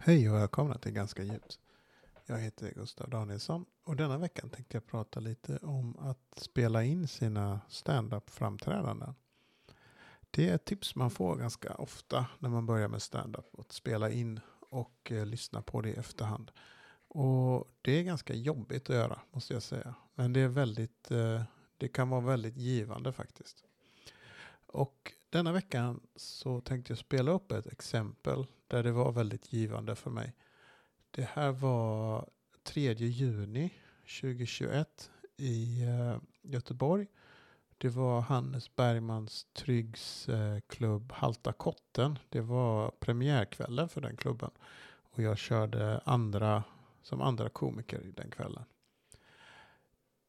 Hej och välkomna till Ganska djupt. Jag heter Gustav Danielsson och denna veckan tänkte jag prata lite om att spela in sina stand-up framträdanden. Det är ett tips man får ganska ofta när man börjar med stand-up. Att spela in och eh, lyssna på det i efterhand. Och det är ganska jobbigt att göra måste jag säga. Men det är väldigt, eh, det kan vara väldigt givande faktiskt. Och denna veckan så tänkte jag spela upp ett exempel där det var väldigt givande för mig. Det här var 3 juni 2021 i eh, Göteborg. Det var Hannes Bergmans Tryggs eh, klubb Halta Kotten. Det var premiärkvällen för den klubben. Och jag körde andra, som andra komiker i den kvällen.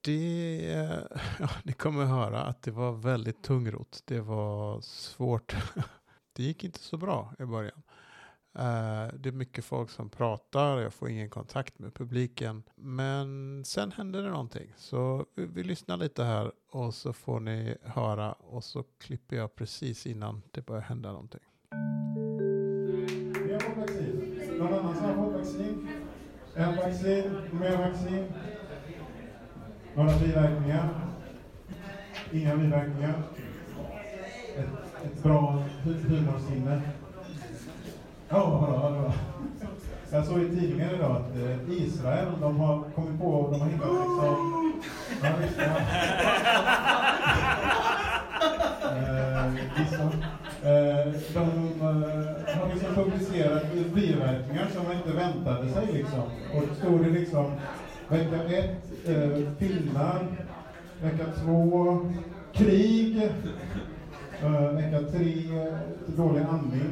Det, eh, ja, ni kommer höra att det var väldigt tungrot. Det var svårt. Det gick inte så bra i början. Uh, det är mycket folk som pratar, jag får ingen kontakt med publiken. Men sen händer det någonting. Så vi, vi, lyssnar lite här och så får ni höra och så klipper jag precis innan det börjar hända någonting. Vi har fått vaccin. Någon annan som har fått vaccin? En vaccin, mer vaccin. Några biverkningar? Inga biverkningar? Ett, ett bra humorsinne? Ja, bra, bra. Jag såg i tidningen idag att eh, Israel, de har kommit på, de har hittat liksom... Ja, visst, ja. Eh, eh, eh, de har liksom publicerat biverkningar som man inte väntade sig liksom. Och då stod det liksom vecka ett, eh, pinnar, vecka två, krig, eh, vecka tre, dålig andning.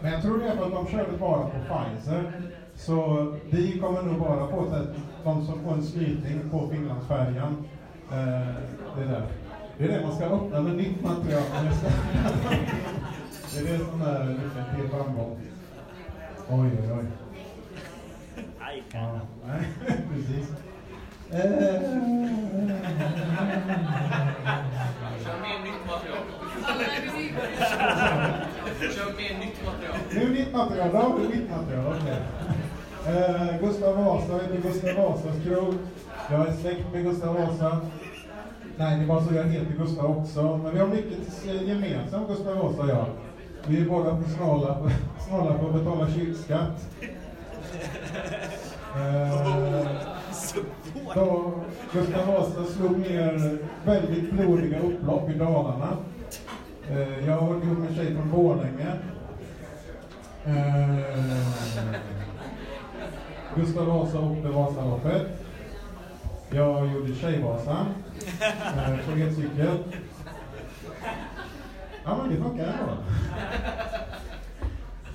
Men jag tror det är för att de körde bara på Pfizer. Så vi kommer nog bara få att de som får en snyting på Finlandsfärjan. Eh, det, där. det är det man ska öppna med nytt material. det är det som är nyckeln till framgång. Oj, oj, oj. Ja, nej, precis. Kör mer nytt material. Kör mer nytt material. Nu är nytt material, då har vi mitt material. Okay. Eh, Gustav Vasa heter Gustav Vasas krog. Jag är släkt med Gustav Vasa. Nej, det är bara så jag heter Gustav också. Men vi har mycket eh, gemensamt, Gustav Vasa och jag. Vi är båda snåla, snåla på att betala kyrkskatt. Eh, då Gustav Vasa slog ner väldigt blodiga upplopp i Dalarna. Eh, jag har ihop med en tjej från Borlänge. Eh, Gustav Vasa åkte Vasaloppet. Jag gjorde Tjejvasan eh, på elcykel. Ja, men det funkar ändå.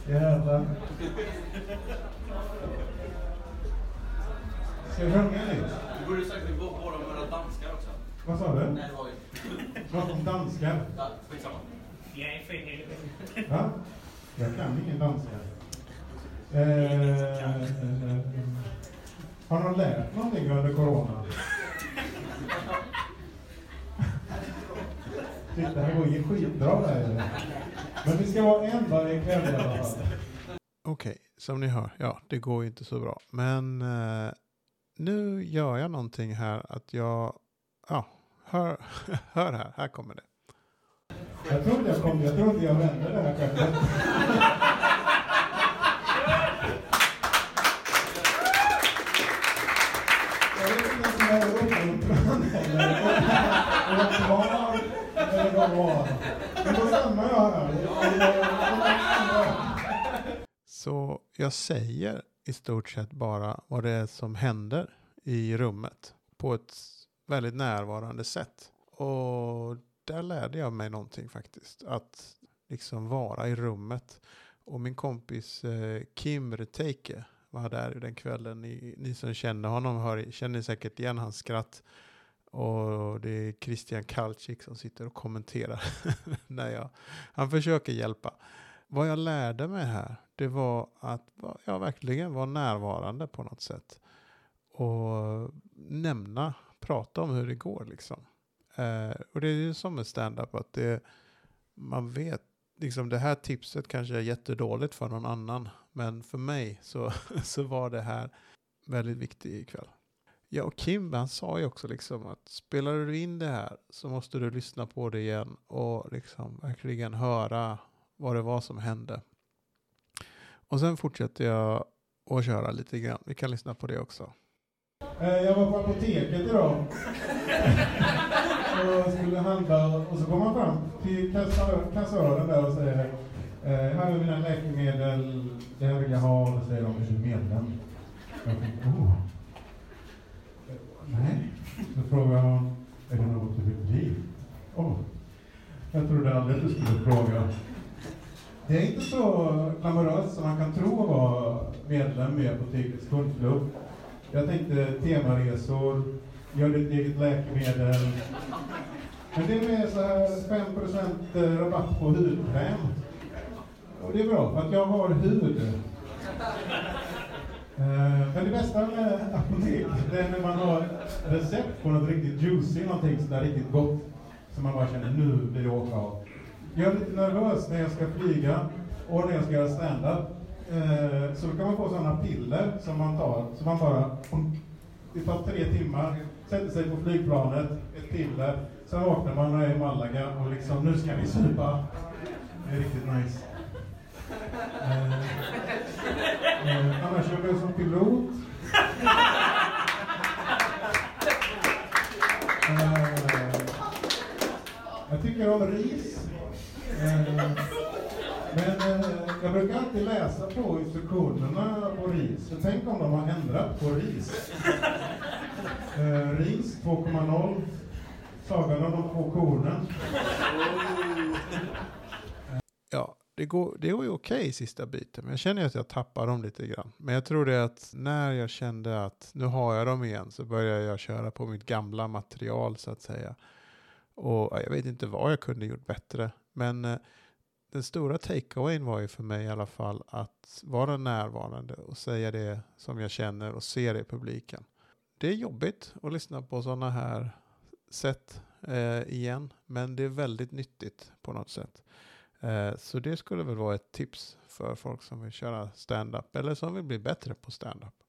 Jävlar. Ska vi sjunga lite? Du borde sagt att våra några danskar också. Vad sa du? Nej, det var om danskar? Ja, skitsamma. Jag är för helvete. Va? Jag kan ingen danska. Eh, har någon lärt någonting under corona? Titta, det här går ju skitbra där. Men vi ska vara en varje kväll i alla fall. Okej, okay, som ni hör, ja, det går ju inte så bra. Men eh, nu gör jag någonting här att jag, ja, hör, hör här, här kommer det. Jag tror inte jag kom, jag tror inte jag vände det här skämtet. Jag vet inte om jag är uppmuntrande eller klar eller vad var. Men då stannar jag här. Så jag säger i stort sett bara vad det är som händer i rummet på ett väldigt närvarande sätt. Och där lärde jag mig någonting faktiskt. Att liksom vara i rummet. Och min kompis eh, Kim Reteike var där den kvällen. Ni, ni som känner honom hör, känner säkert igen hans skratt. Och det är Christian Kalcik som sitter och kommenterar när jag, han försöker hjälpa. Vad jag lärde mig här, det var att ja, verkligen vara närvarande på något sätt. Och nämna, prata om hur det går liksom. Eh, och det är ju som med stand-up att man vet, liksom det här tipset kanske är jättedåligt för någon annan. Men för mig så, så var det här väldigt viktigt ikväll. Ja, och Kim han sa ju också liksom att spelar du in det här så måste du lyssna på det igen och liksom verkligen höra vad det var som hände. Och sen fortsätter jag att köra lite grann. Vi kan lyssna på det också. Eh, jag var på apoteket idag. och skulle handla och så kom man fram till kassören där och säger eh, här är mina läkemedel, det här vill jag ha. Och så säger de, är du medlem? Jag tänkte, oh. Nej. Så frågar han, är det något du vill bli? Oh. Jag trodde aldrig att du skulle fråga. Det är inte så glamoröst som man kan tro att vara medlem på Teknisk kundklubb. Jag tänkte temaresor, gör ditt eget läkemedel. Men det är mer så här 5% eh, rabatt på hudkräm. Och det är bra, för att jag har hud. Eh, men det bästa med apotek, det är när man har recept på något riktigt juicy, någonting sådär riktigt gott. Som man bara känner, nu blir det åka av. Jag är lite nervös när jag ska flyga och när jag ska göra stand-up. Eh, Så då kan man få sådana piller som man tar, så man bara... Det tar tre timmar, sätter sig på flygplanet, ett piller, sen vaknar man och är i Malaga och liksom, nu ska vi supa. Det är riktigt nice. Eh, eh, Annars jobbar jag som pilot. Tycker om ris. Eh, men eh, jag brukar alltid läsa på instruktionerna på ris. För tänk om de har ändrat på ris. Eh, ris 2,0. Sagan om de två kornen. Ja, det går, det går ju okej okay, sista biten, men jag känner ju att jag tappar dem lite grann. Men jag tror det att när jag kände att nu har jag dem igen så började jag köra på mitt gamla material så att säga. Och jag vet inte vad jag kunde gjort bättre, men eh, den stora takeawayen var ju för mig i alla fall att vara närvarande och säga det som jag känner och se det i publiken. Det är jobbigt att lyssna på sådana här sätt eh, igen, men det är väldigt nyttigt på något sätt. Eh, så det skulle väl vara ett tips för folk som vill köra stand-up eller som vill bli bättre på stand-up.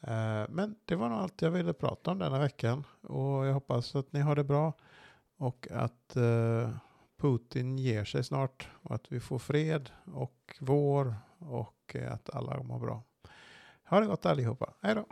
Eh, men det var nog allt jag ville prata om denna veckan och jag hoppas att ni har det bra och att eh, Putin ger sig snart och att vi får fred och vår och att alla mår bra. Ha det gott allihopa. Hej då!